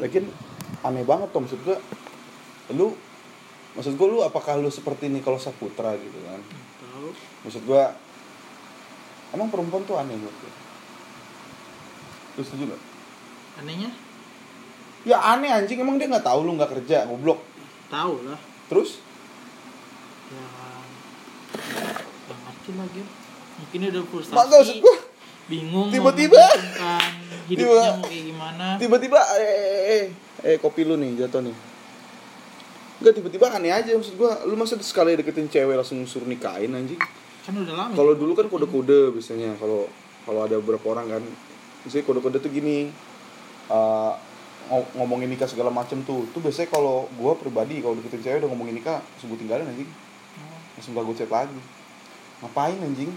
lagian aneh banget Tom maksud gua lu maksud gua lu apakah lu seperti Nikola Saputra gitu kan? Tahu. Maksud gua emang perempuan tuh aneh menurut gua lu setuju gak? anehnya? Ya aneh anjing emang dia nggak tahu lu nggak kerja goblok. Tahu lah. Terus? Ya nggak ngerti lagi. Mungkin udah frustasi Mak, maksud gua. bingung Tiba-tiba. Hidupnya Tiba- mau kayak gimana? tiba-tiba eh, eh, eh, eh kopi lu nih jatuh nih. Enggak tiba-tiba aneh aja maksud gua. Lu masa sekali deketin cewek langsung suruh nikahin anjing? Kan udah lama. Kalau dulu kan kode-kode biasanya kalau kalau ada beberapa orang kan. Misalnya kode-kode tuh gini eh, ngo- ngomongin nikah segala macem tuh. Tuh biasanya kalau gua pribadi kalau deketin cewek udah ngomongin nikah langsung gua tinggalin anjing. Oh, langsung gak gue chat lagi. Ngapain anjing?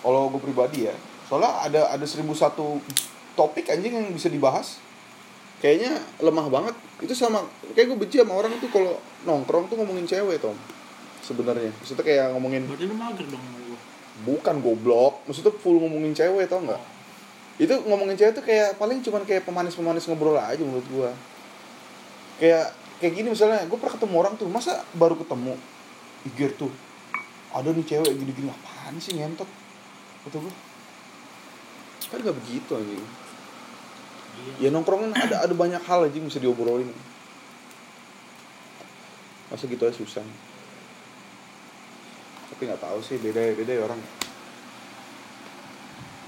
Kalau gue pribadi ya soalnya ada ada seribu satu topik anjing yang bisa dibahas. Kayaknya lemah banget. Itu sama kayak gue benci sama orang tuh kalau nongkrong tuh ngomongin cewek tom. Sebenarnya. Maksudnya kayak ngomongin berarti lu mager dong gua. Bukan goblok. Maksudnya full ngomongin cewek tau nggak? Itu ngomongin cewek tuh kayak paling cuman kayak pemanis-pemanis ngobrol aja menurut gua. Kayak kayak gini misalnya gue pernah ketemu orang tuh masa baru ketemu? Igir tuh ada nih cewek gini-gini apaan sih ngentot? Kata gue kan nggak begitu anjing. Iya. Ya nongkrongin ada ada banyak hal aja yang bisa diobrolin. Masa gitu aja susah. Tapi nggak tahu sih beda ya beda ya orang.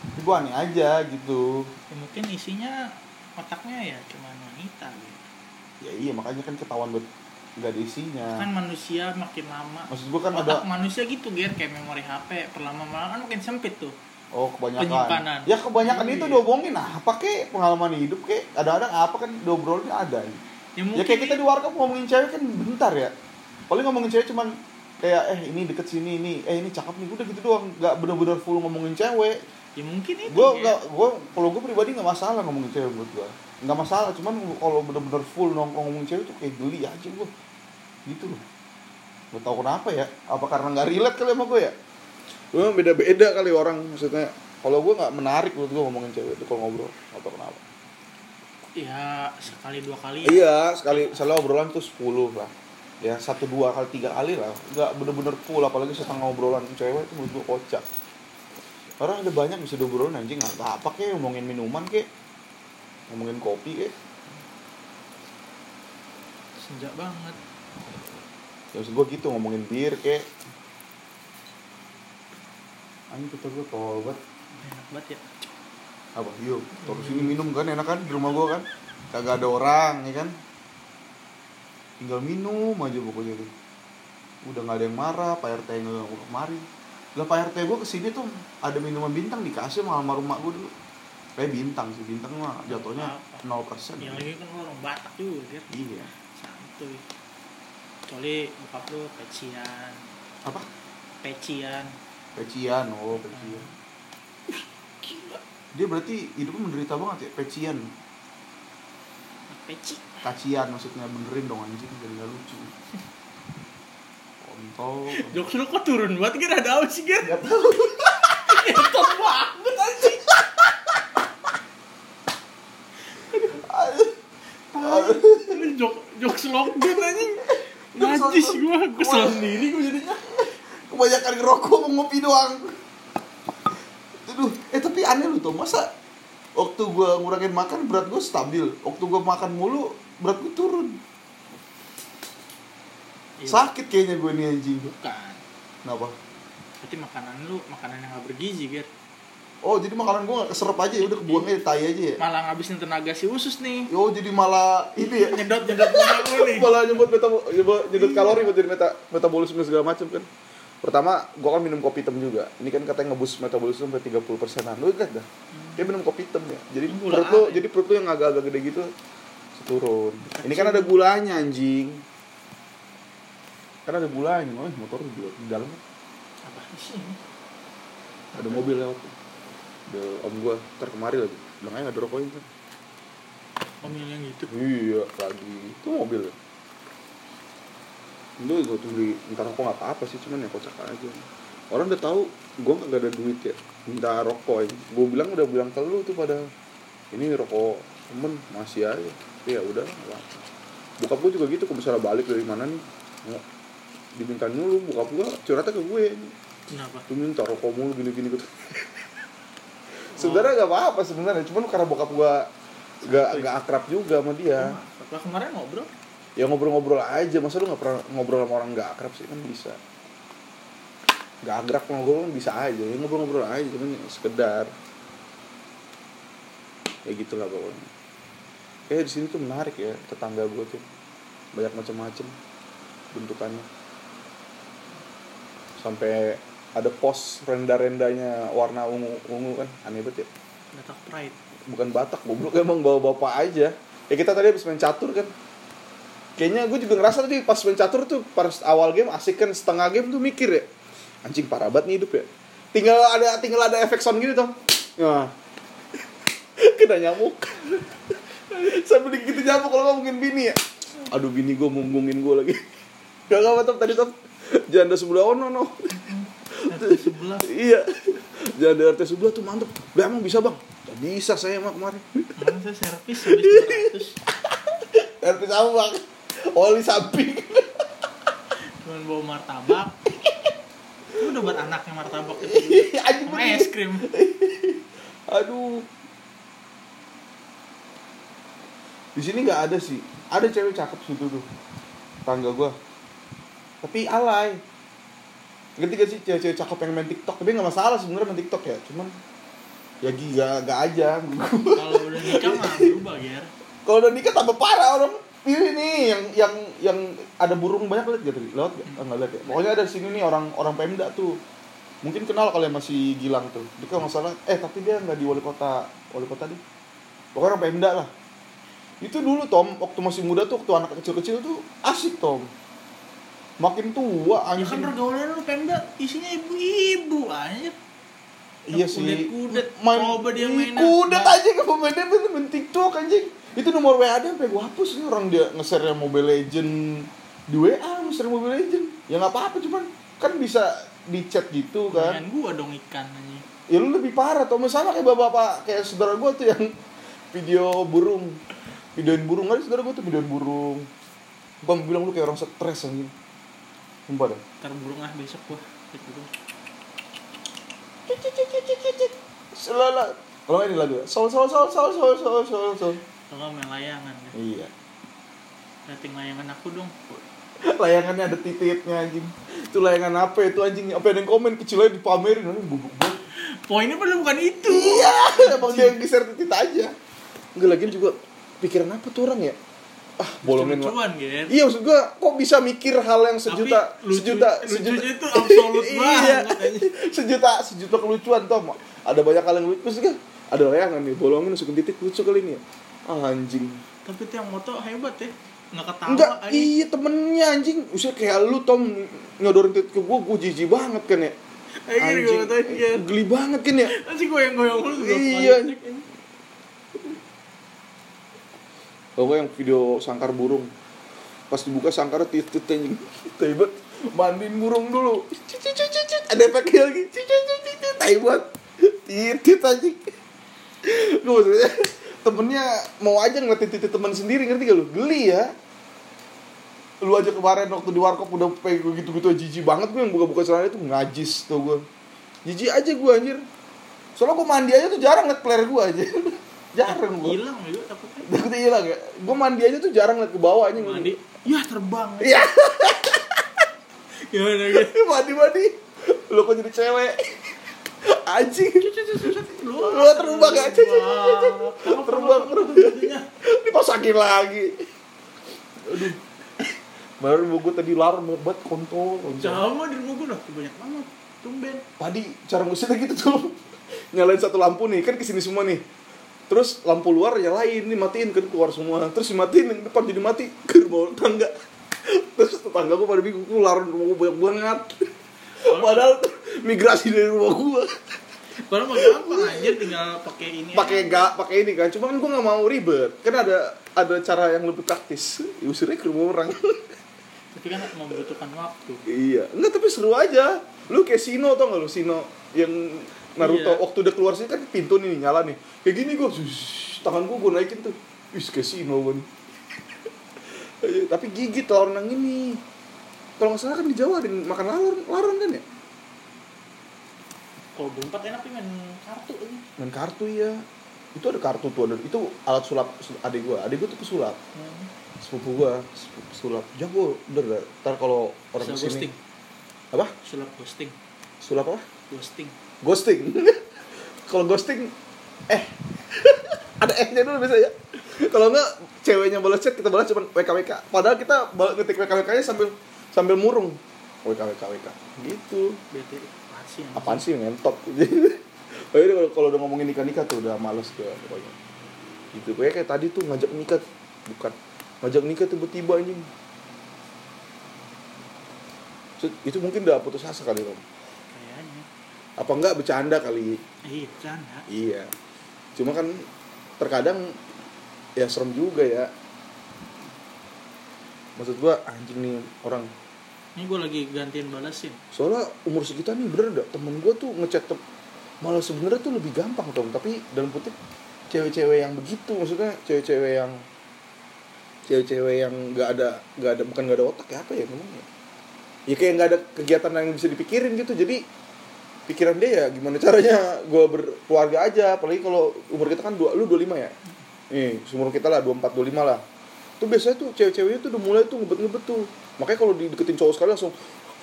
Tapi gue aneh aja gitu. Ya, mungkin isinya otaknya ya cuman wanita gitu. Ya iya makanya kan ketahuan buat nggak ada isinya. Kan manusia makin lama. Maksud gue kan otak ada manusia gitu ger kayak memori HP perlama-lama kan makin sempit tuh oh kebanyakan. Penyimpanan. ya kebanyakan itu Iya. diomongin apa kek? Pengalaman hidup kek? Ada-ada apa kan diobrolin ada. Ya ya kayak kita di warkop ngomongin cewek kan bentar ya. Paling ngomongin cewek cuman kayak eh ini deket sini ini eh ini cakep nih. Udah gitu doang nggak bener-bener full ngomongin cewek. Ya mungkin itu gue nggak gue kalau gue pribadi nggak masalah ngomongin cewek buat gue nggak masalah cuman kalau bener-bener full nongkrong ngomongin cewek tuh kayak geli aja gue gitu loh. Gue tau kenapa ya. Apa karena nggak relate kali sama gue ya gue beda-beda kali orang maksudnya kalau gue nggak menarik buat gue ngomongin cewek itu kalau ngobrol atau kenapa ya sekali dua kali Iya, sekali misalnya obrolan tuh 10 lah. Ya, satu dua kali tiga kali lah. Enggak bener-bener full apalagi setengah obrolan cewek itu menurut gua kocak. Orang ada banyak bisa diobrolin anjing nggak apa kek ngomongin minuman kek. Ngomongin kopi kek. senja banget Ya maksud gua gitu ngomongin bir kek. Anjing kata gua tobat. enak banget ya Apa? Yuk, terus sini minum kan enak kan di rumah gua kan. Kagak ada orang ya kan. Tinggal minum aja pokoknya tuh. Udah nggak ada yang marah, Pak RT yang nggak kemari. Lah Pak RT gua ke sini tuh ada minuman bintang dikasih sama almarhum mak gua dulu. Kayak bintang sih, bintang mah jatuhnya 0%. yang lagi kan orang Batak juga. Iya. santuy kecuali bokap lu pecian Apa? pecian Pecian, oh pecian. gila. Dia berarti hidupnya menderita banget ya, pecian. peci? Kacian maksudnya. Benerin dong anjing jadi nggak lucu. Kontol. jokes lu kok turun banget Ger ada apa sih Ger Gak tahu. ngetot banget anjing. Jok jokes lockdown anjing. Najis gua kesel sendiri gua jadinya Kebanyakan ngerokok mau ngopi doang. Aduh, eh tapi aneh lu tuh masa waktu gua ngurangin makan berat gua stabil, waktu gua makan mulu berat gua turun. Iya, Sakit kayaknya gue nih anjing. bukan Kenapa? berarti makanan lu makanan yang gak bergizi Ger Oh, jadi makanan gua gak keserap aja ya udah kebuang aja tai aja ya. malah ngabisin tenaga si usus nih Oh, jadi malah ini ya. nyedot nyedot nih malah nyebut meta nyedot kalori buat jadi meta metabolisme segala macam kan. Pertama, gua kan minum kopi hitam juga. Ini kan katanya ngebus metabolisme sampai 30 persenan. Lu lihat dah. Dia minum kopi hitam ya. Jadi Gula perut lu, ya? jadi perut lu yang agak-agak gede gitu turun. Ini kan ada gulanya anjing. Kan ada gulanya. Oh, motor di, di dalam apa sih ini? ada mobil lewat. Ada om gua ntar kemari lagi. Bilang aja nggak ada rokoknya kan. omil yang gitu Iya, lagi. Itu mobil. Lu gue tuh beli minta rokok nggak apa-apa sih, cuman ya kocak aja. Orang udah tahu gue nggak ada duit ya, minta rokok ya. Gue bilang udah bilang ke lu tuh pada ini rokok temen masih aja ya udah apa-apa. bokap gue juga gitu kalau misalnya balik dari mana nih nggak diminta dulu bokap gue curhatnya ke gue Kenapa? lu minta rokok mulu gini-gini gitu sebenarnya nggak apa-apa sebenarnya cuman karena bokap gue nggak nggak akrab juga sama dia Lah kemarin ngobrol. Ya ngobrol-ngobrol aja. Masa lu nggak pernah ngobrol sama orang nggak akrab sih? Kan bisa. Nggak akrab ngobrol kan bisa aja. Ya ngobrol-ngobrol aja cuman ya sekedar. Ya gitulah pokoknya. Kayak di sini tuh menarik ya tetangga gue tuh. Banyak macam-macam bentukannya. Sampai ada pos renda-rendanya warna ungu ungu kan. Aneh banget ya. Batak Pride. bukan Batak goblok. Emang bawa bapak aja. Ya kita tadi habis main catur kan kayaknya gue juga ngerasa tadi pas main catur tuh pas awal game asik kan setengah game tuh mikir ya anjing parah banget nih hidup ya. Tinggal ada tinggal ada efek sound gini tuh nah. kena nyamuk. Sampai digigit nyamuk kalau ngomongin bini ya. Aduh bini gue ngomongin gue lagi. Gak apa top tadi top janda sebelah ono no RT sebelah. iya. Janda RT sebelah tuh mantep. Lah, emang bisa bang? Gak bisa saya mah kemarin. Kemarin saya servis habis 200. RT sama bang oli samping. Cuman bawa martabak. Itu udah buat anaknya martabak. Itu. Anjing. Sama es krim. aduh. Di sini nggak ada sih. Ada cewek cakep situ tuh. Tangga gua. Tapi alay. Ngerti gak sih? Cewek-cewek cakep yang main tiktok. Tapi nggak masalah sebenarnya main tiktok ya. Cuman ya gila gak aja. Kalau udah nikah mah berubah, Ger. kalau udah nikah tambah parah orang ini nih yang yang yang ada burung banyak lihat tadi lewat gak Ah, nggak lihat ya. Pokoknya ada di sini nih orang orang pemda tuh. Mungkin kenal kalau yang masih gilang tuh. Dia kalau nggak salah eh tapi dia nggak di wali kota. Wali kota deh pokoknya orang pemda lah. Itu dulu Tom waktu masih muda tuh waktu anak kecil-kecil tuh asik Tom. Makin tua Ya kan anjing. pergaulan lu Pemda isinya ibu-ibu aja. Iya sih. Kudet-kudet. main Coba dia main kudet aja ke pemainnya main, main tiktok anjing. Itu nomor WA dia sampai gua hapus nih orang dia nge-share Mobile Legend di WA nge-share Mobile Legend. Ya nggak apa-apa cuman kan bisa di chat gitu kan. Dengan gua dong ikan aja. ya lu lebih parah tuh sama kayak bapak-bapak kayak saudara gua tuh yang video burung. Videoin burung. Kan saudara gua tuh videoin burung. Gua bilang lu kayak orang stres anjing. Sumpah dah Ntar burung ah besok gua. Burung. Selala. Kalau ini lagu? Sol sol sol sol sol sol sol sol. Kalau main layangan ya. Iya. Rating layangan aku dong. Layangannya ada tititnya anjing. Itu layangan apa itu anjing? Apa ada yang komen kecil aja dipamerin anjing bubuk banget. Poinnya padahal bukan itu. Iya, emang dia yang geser titit aja. Enggak lagi juga pikiran apa tuh orang ya? Ah, bolongin lah. Iya maksud gua kok bisa mikir hal yang sejuta Tapi lucu- sejuta lucunya itu absolut iya, banget, anjing. sejuta sejuta kelucuan Tom. Ada banyak hal yang lucu maksud gua, ada layangan nih bolongin masukin titik lucu kali ini ya. Anjing. Tapi itu yang moto hebat ya. Nggak ketawa Enggak, aja. iya temennya anjing. Usia kayak lu Tom nyodorin titik ke gua, gua jijik banget kan ya. Gini gue motoin, Ger. geli banget kan ya. Nanti goyang-goyang mulu juga Iya. anjing. Bawa yang video sangkar burung. Pas dibuka sangkarnya titit anjing. Taibat mandiin burung dulu. Ada efeknya lagi. Taibat. Titit anjing. Gue maksudnya temennya mau aja ngeliatin titit teman sendiri ngerti gak lu? Geli ya. Lu aja kemarin waktu di warkop udah pengen gitu-gitu jijik banget gue yang buka-buka celana itu ngajis tuh gue. Jijik aja gue anjir. Soalnya gue mandi aja tuh jarang ngeliat player gue aja. jarang gue. Hilang juga takutnya. Takutnya hilang ya. Gue mandi aja tuh jarang liat ke bawah aja. Mandi. Ya terbang. Iya. Gimana gitu? mandi mandi. Lu kok jadi cewek? Anjing. Lu Lu terbang cek, cek. Terbang, terbang. Dipasakin lagi. Aduh. Baru mau gue tadi larang banget kontol. Sama di rumah gue udah banyak banget. Tumben. Tadi cara ngusirnya gitu tuh. Nyalain satu lampu nih, kan ke sini semua nih. Terus lampu luar nyalain, nih matiin kan keluar semua. Terus dimatiin yang depan jadi mati ke tangga. Terus tetangga gue pada bingung, larang rumah gue banyak banget. Padahal migrasi dari rumah gue. Padahal mah gampang anjir tinggal pakai ini. pakai aja. gak pakai ini kan cuma kan gue nggak mau ribet kan ada ada cara yang lebih praktis usirnya ke rumah orang Tapi kan membutuhkan waktu. iya enggak tapi seru aja lu kayak Sino tau gak lu Sino yang Naruto Iya. waktu udah keluar sini kan pintu nih nyala nih kayak gini gue tangan gue gue naikin tuh wis kasino gue Eh, tapi gigit lawan yang ini kalau nggak salah kan di Jawa ada yang makan laron laron kan ya Kalau berempat enak sih main kartu ini. main kartu ya itu ada kartu tuh ada itu alat sulap sul- adik gue adik gue tuh pesulap Hmm. sepupu gue pesulap jago bener dah. ntar kalau orang Sulap ke sini ghosting. apa Sulap ghosting. sulap apa Ghosting. Ghosting. Kalau ghosting eh. Ada eh nya dulu biasanya. Kalau enggak ceweknya balas chat kita balas cuma wk wk padahal kita ngetik wk wk nya sambil sambil murung. Wk wk wk gitu. BT. Apaan sih? anjing? apaan sih ngentot. Ini kalau- kalau udah ngomongin nikah nikah tuh udah males gue pokoknya. Gitu. Kayak kayak tadi tuh ngajak nikah. Bukan. Ngajak nikah tiba-tiba anjing. Itu mungkin udah putus asa kali Rom. Apa enggak bercanda kali Iya, bercanda. Iya. Cuma kan terkadang ya serem juga ya. Maksud gua anjing nih orang. Ini gue lagi gantiin balasin. Soalnya umur sekitar nih bener dah temen gua tuh ngechat tem- malah sebenarnya tuh lebih gampang tom tapi dalam kutip cewek-cewek yang begitu maksudnya cewek-cewek yang cewek-cewek yang nggak ada nggak ada bukan nggak ada otak ya apa ya namanya ya kayak nggak ada kegiatan yang bisa dipikirin gitu jadi pikiran dia ya gimana caranya gue berkeluarga aja. Apalagi kalau umur kita kan dua lu 25 ya? Nih umur kita lah 24 25 lah. Tuh biasanya tuh cewek-ceweknya tuh udah mulai tuh ngebet-ngebet tuh. Makanya kalau dideketin cowok sekali langsung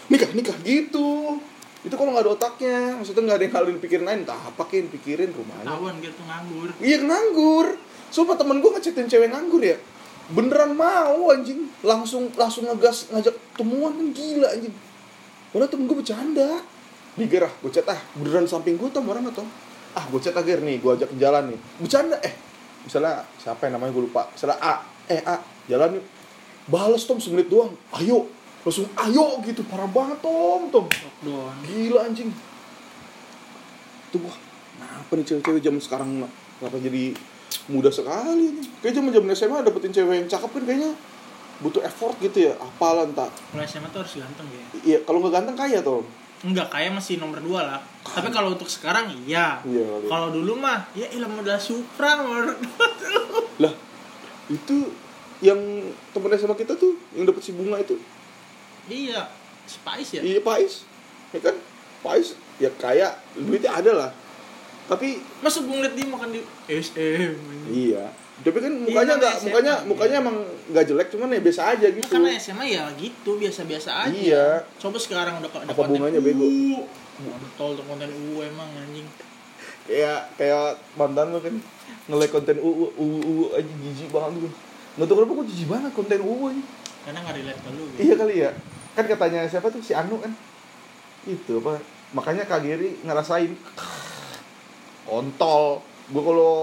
nikah nikah gitu. Itu kalau nggak ada otaknya maksudnya nggak ada yang hal yang dipikirin lain entah apa yang pikirin rumahnya. Tawan gitu nganggur. iya nganggur. Sumpah temen gue ngechatin cewek nganggur ya. Beneran mau anjing. Langsung langsung ngegas ngajak temuan kan gila anjing. Padahal temen gue bercanda Diger ah, gue chat ah Beneran samping gue tom orang atau Ah gue chat agar nih, gue ajak jalan nih. Bercanda eh. Misalnya siapa yang namanya gue lupa. Misalnya A. Eh A, jalan yuk. Bales tom semenit doang. Ayo. Langsung ayo gitu. Parah banget tom tom. Lockdown. Gila anjing. Tuh gua Kenapa nih cewek-cewek zaman sekarang? Kenapa jadi mudah sekali nih Kayak zaman zaman SMA dapetin cewek yang cakep kan kayaknya. Butuh effort gitu ya. Apalah entah Kalau SMA tuh harus ganteng ya. Iya kalau nggak ganteng kaya tuh Enggak, kayak masih nomor dua lah. Tapi kalau untuk sekarang iya. Iya. Kalau dulu mah ya ilah modal Supra nomor. Lah itu yang temen SMA kita tuh yang dapet si bunga itu Iya, Spice ya. iya Pais ya kan Pais ya kaya duitnya ada lah tapi Masa gue ngeliat dia makan di SM. iya tapi kan mukanya Iya, SMA, mukanya iya. mukanya emang nggak jelek cuman ya biasa aja Nah, gitu karena SMA ya gitu, biasa-biasa aja. Iya. Coba sekarang udah ada Apa bunganya, bego? Kontol tuh konten UU emang anjing. kayak kayak mantan lu kan nge-like konten uu uu uu aja jijik banget tuh nggak tahu kenapa kok jijik banget konten uu aja Karena nggak relate ke lu gitu. iya kali ya kan katanya siapa tuh si Anu kan itu apa makanya Kak Giri ngerasain kontol gua kalau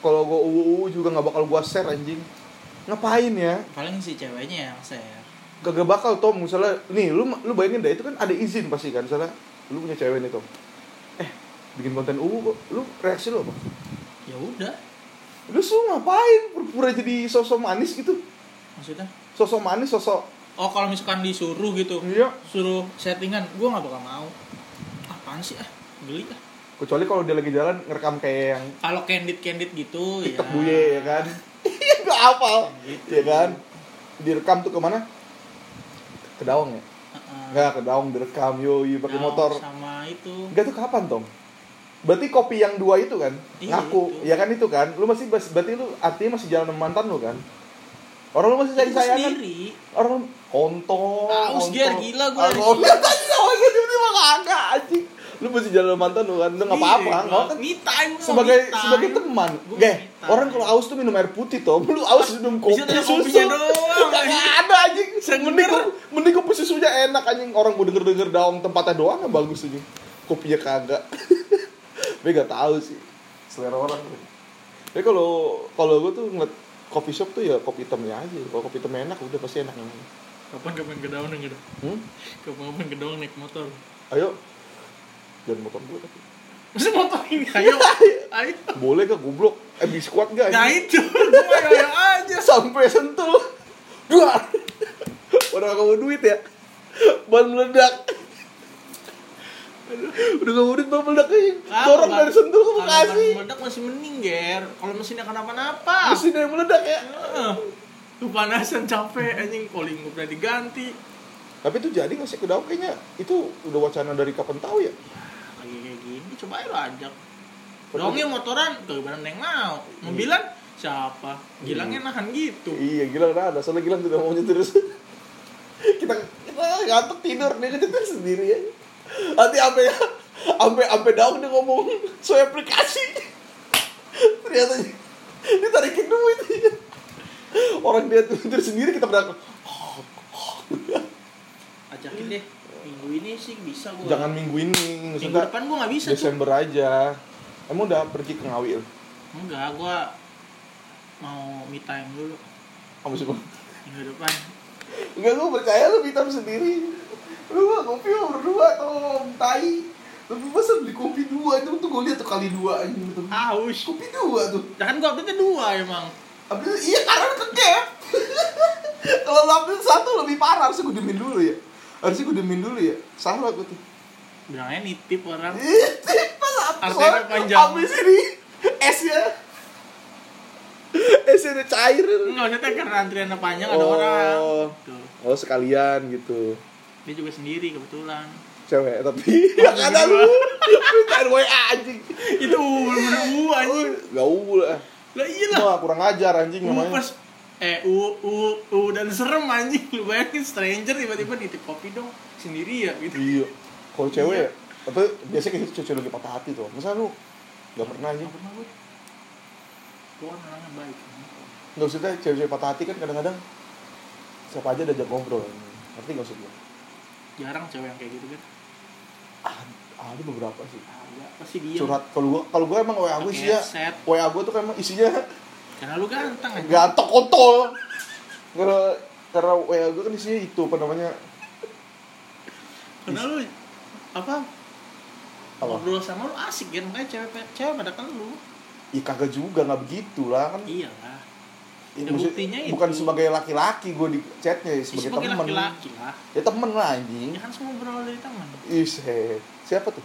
kalau gua uu juga nggak bakal gua share anjing ngapain ya Paling si ceweknya yang share. kagak bakal Tom misalnya nih lu lu bayangin deh itu kan ada izin pasti kan misalnya lu punya cewek nih Tom eh bikin konten uu kok lu reaksi lu apa Ya udah. lu su ngapain pura-pura jadi sosok manis gitu Maksudnya? sosok manis sosok Oh kalau misalkan disuruh gitu, iya suruh settingan, gue nggak bakal mau. Apaan sih ah? Geli ah. Kecuali kalau dia lagi jalan ngerekam kayak yang Kalau candid candid gitu TikTok ya. buye ya kan? Iya gak hafal. Gitu. ya kan? Direkam tuh ke mana? Ke Dawang ya? Heeh. nggak ke Dawang direkam. Yoi pakai Nah, motor. sama itu. enggak tuh kapan Tom? Berarti kopi yang dua itu kan? Iya, ngaku. itu. ya kan itu kan? Lu masih berarti lu artinya masih jalan sama mantan lu kan? Orang lu masih sayang Itu sayangan sendiri. orang kontol Aus. Ger, gila lihat aja sama gitu tiba-tiba kagak anjing lu masih jalan sama mantan lu kan lu nggak apa-apa nggak kan? Me time, gua sebagai me time. sebagai teman Gua time. orang kalau aus tuh minum air putih toh lu aus minum kopi susu. kopinya doang, ada anjing. Mending gua- mending kopi susunya enak anjing. Orang mau denger denger daun tempatnya doang yang bagus anjing. Kopinya kagak. Gue gak tahu sih. Selera orang tapi kalau kalau gue tuh ngeliat coffee shop tuh ya kopi hitamnya aja. Kalau kopi hitamnya enak udah pasti enak Kapan kapan ke daun gitu? hmm? Kapan kapan ke daun naik motor? ayo jangan motor gue tapi. Masa motor ini? Ayo, ayo. boleh gak goblok? Eh bisa kuat gak Nah anjing? itu, gue ayo aja. sampai sentuh dua. Udah kamu duit ya? Ban meledak. Udah gak murid bang meledak aja Ah, dorong kalau- dari sentul ke kalau bekasi. ban meledak masih mending ger. Kalau mesinnya kenapa-napa. Mesinnya yang meledak ya. Tuh panasan capek anjing. Calling gue udah diganti. Tapi itu jadi nggak sih kedau kayaknya? Itu udah wacana dari kapan tahu ya coba aja lo ajak dongnya motoran tuh bener neng mau. Mobilan siapa? Gilangnya nahan gitu. Iya gila udah ada soalnya gila tidak mau nyetir. Kita kita ngantuk tidur. Dia nyetir sendiri ya nanti sampai sampai sampai daun dia ngomong so aplikasi. Ternyata dia tarikin duit orang dia nyetir sendiri kita berangkat ajakin deh minggu ini sih bisa gue jangan minggu ini minggu depan gue nggak bisa tuh Desember aja. Emang udah pergi ke Ngawi enggak gue mau me time dulu. Kamu sih Bang? minggu depan. Enggak, gue percaya lu hitam sendiri. Lu mah kopi mah berdua atau tai. Tapi masa beli kopi dua itu tuh gue liat tuh kali dua aja gitu aus Kopi dua tuh. Ya kan gue update dua emang. Abis iya karena ke gap Kalau lu ambil satu lebih parah harusnya gue diemin dulu ya Harusnya gue diemin dulu ya. Salah gue tuh. Bilangnya nitip orang. Ih, pas apa Artinya panjang. Abis ini? Esnya Esnya udah cair. Enggak maksudnya karena antriannya panjang ada Oh. orang tuh Oh sekalian gitu. Dia juga sendiri kebetulan. Cewek tapi Gak ada lu. Mintain WA anjing. Itu bener-bener gua anjing. Gak lah. Lah iya lah. Kurang ajar anjing namanya. pas eh u u u dan serem anjing. Lu bayangin stranger tiba-tiba nitip kopi dong. Sendiri ya gitu. Iya. Kalau cewek Iya. ya Tapi biasanya kayak gitu cewek lagi patah hati tuh. Masa lu Gak pernah anjing? Nggak pernah gue gue kan orangnya baik. Gak usah cewek-cewek patah hati kan kadang-kadang Siapa aja diajak ngobrol. Ngerti gak usah gue jarang cewek yang kayak gitu kan ah, Ada beberapa sih. Ada. Pasti dia Curhat. Kalau gua kalau gua emang WA gue isinya headset. WA gue tuh emang isinya karena lu ganteng aja Ganteng kontol. Karena karena WA gue kan isinya itu apa namanya? Karena lu apa? Apa? ngobrol sama lu asik kan makanya cewek cewek pada kan lu. Ya kagak juga nggak begitu lah kan. Iya lah. Ya, Ya, maksud- buktinya bukan itu. sebagai laki-laki gue di chatnya ya, sebagai, sebagai temen. laki-laki lah. Ya temen lah anjing. Ya kan semua berawal dari teman Is, siapa tuh?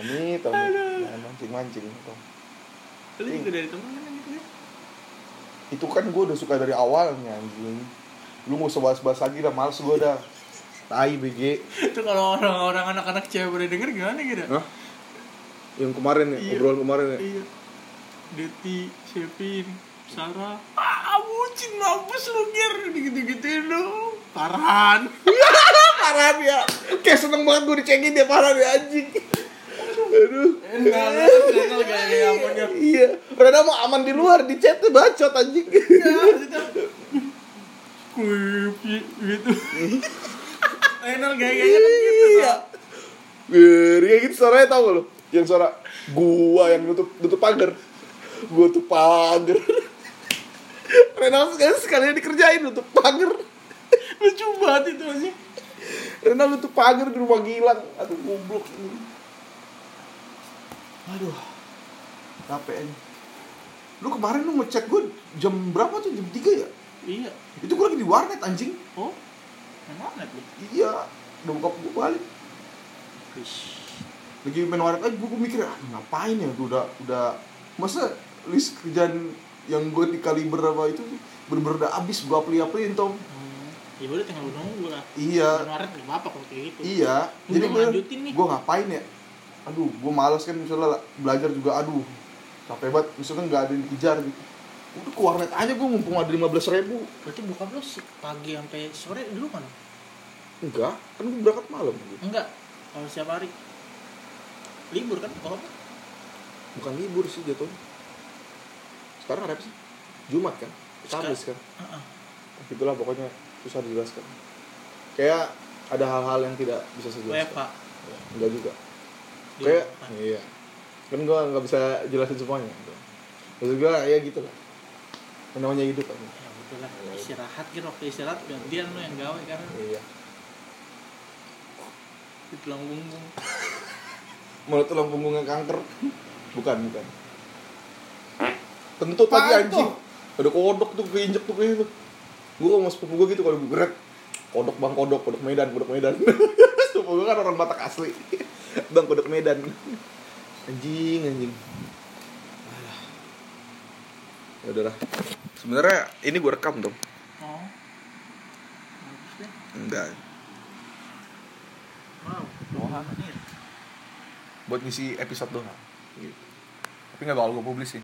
Ini tahu mancing mancing lu juga dari teman kan gitu kan? Itu kan gue udah suka dari awalnya anjing. Lu gak usah bahas-bahas lagi dah males gue dah. Tai BG. Itu kalau orang-orang anak-anak cewek pada denger gimana gitu? Hah? yang kemarin ya Iya. obrolan kemarin ya? Iya. Deti, Shevin, Sarah. Ah bucin mampus lu ger. Gitu-gituin lu. Parahan parah ya. Kayak seneng banget gue dicengin dia parah dia anjing. Aduh iya. Rena mau aman di luar di chatnya bacot anjing. Kuip, gitu. Enak kayak kayaknya kan gitu iya. Kayak gitu suaranya tau gak lo yang suara gua yang nutup nutup pagar. Gua tuh pagar. Rena sekali sekalian dikerjain nutup pagar. Lucu banget itu aja Rena nutup pagar di rumah Gilang aduh goblok aduh capek ini lu kemarin lu ngechat gua jam berapa tuh? Jam 3 ya? Iya. Itu gua lagi di warnet anjing. Oh mana tuh iya udah buka gua balik. Wish. lagi main warnet aja gue mikir ah ngapain ya? Gue udah udah masa list kerjaan yang gue di kaliber apa itu bener-bener udah abis gue apli apliin tom. Hmm. ya udah tinggal lu nunggu lah. Iya. Kemarin gak apa-apa kalau kayak gitu. Iya. Jadi gue lanjutin nih. gue ngapain ya aduh gue males kan misalnya belajar juga aduh capek banget. Misalkan nggak ada yang dikejar gitu. Udah ke warnet aja gue mumpung ada lima belas ribu. Berarti buka sih pagi sampai sore dulu kan enggak kan gue berangkat malam. Gitu. enggak kalau setiap hari. Libur kan kalau apa bukan libur sih jatuhnya. Sekarang ada apa sih? Jumat kan? Kamis kan? Heeh. itulah pokoknya susah dijelaskan. Kayak ada hal-hal yang tidak bisa saya jelaskan. Enggak juga kayak WFH. iya. Kan gua nggak bisa jelasin semuanya. Gitu. maksud gua ya gitu lah. Yang namanya hidup kan ya betul lah istirahat gitu. Waktu istirahat gantian lu yang gawe kan. Iya. Di tulang punggung. Malah tulang punggungnya kanker. Bukan bukan. Kentut lagi Apaan anjing. ada kodok tuh keinjek tuh kayak gitu gua kalau mau sepupu gua gitu kalau gue gerak. Kodok bang kodok. Kodok medan kodok medan. Sumpah gue kan orang Batak asli Bang Kodok Medan. Anjing, anjing. Ya udahlah. Sebenarnya ini gue rekam dong oh. Enggak. Wow menit Buat ngisi episode doang. Gitu. Tapi gak bakal gue publis sih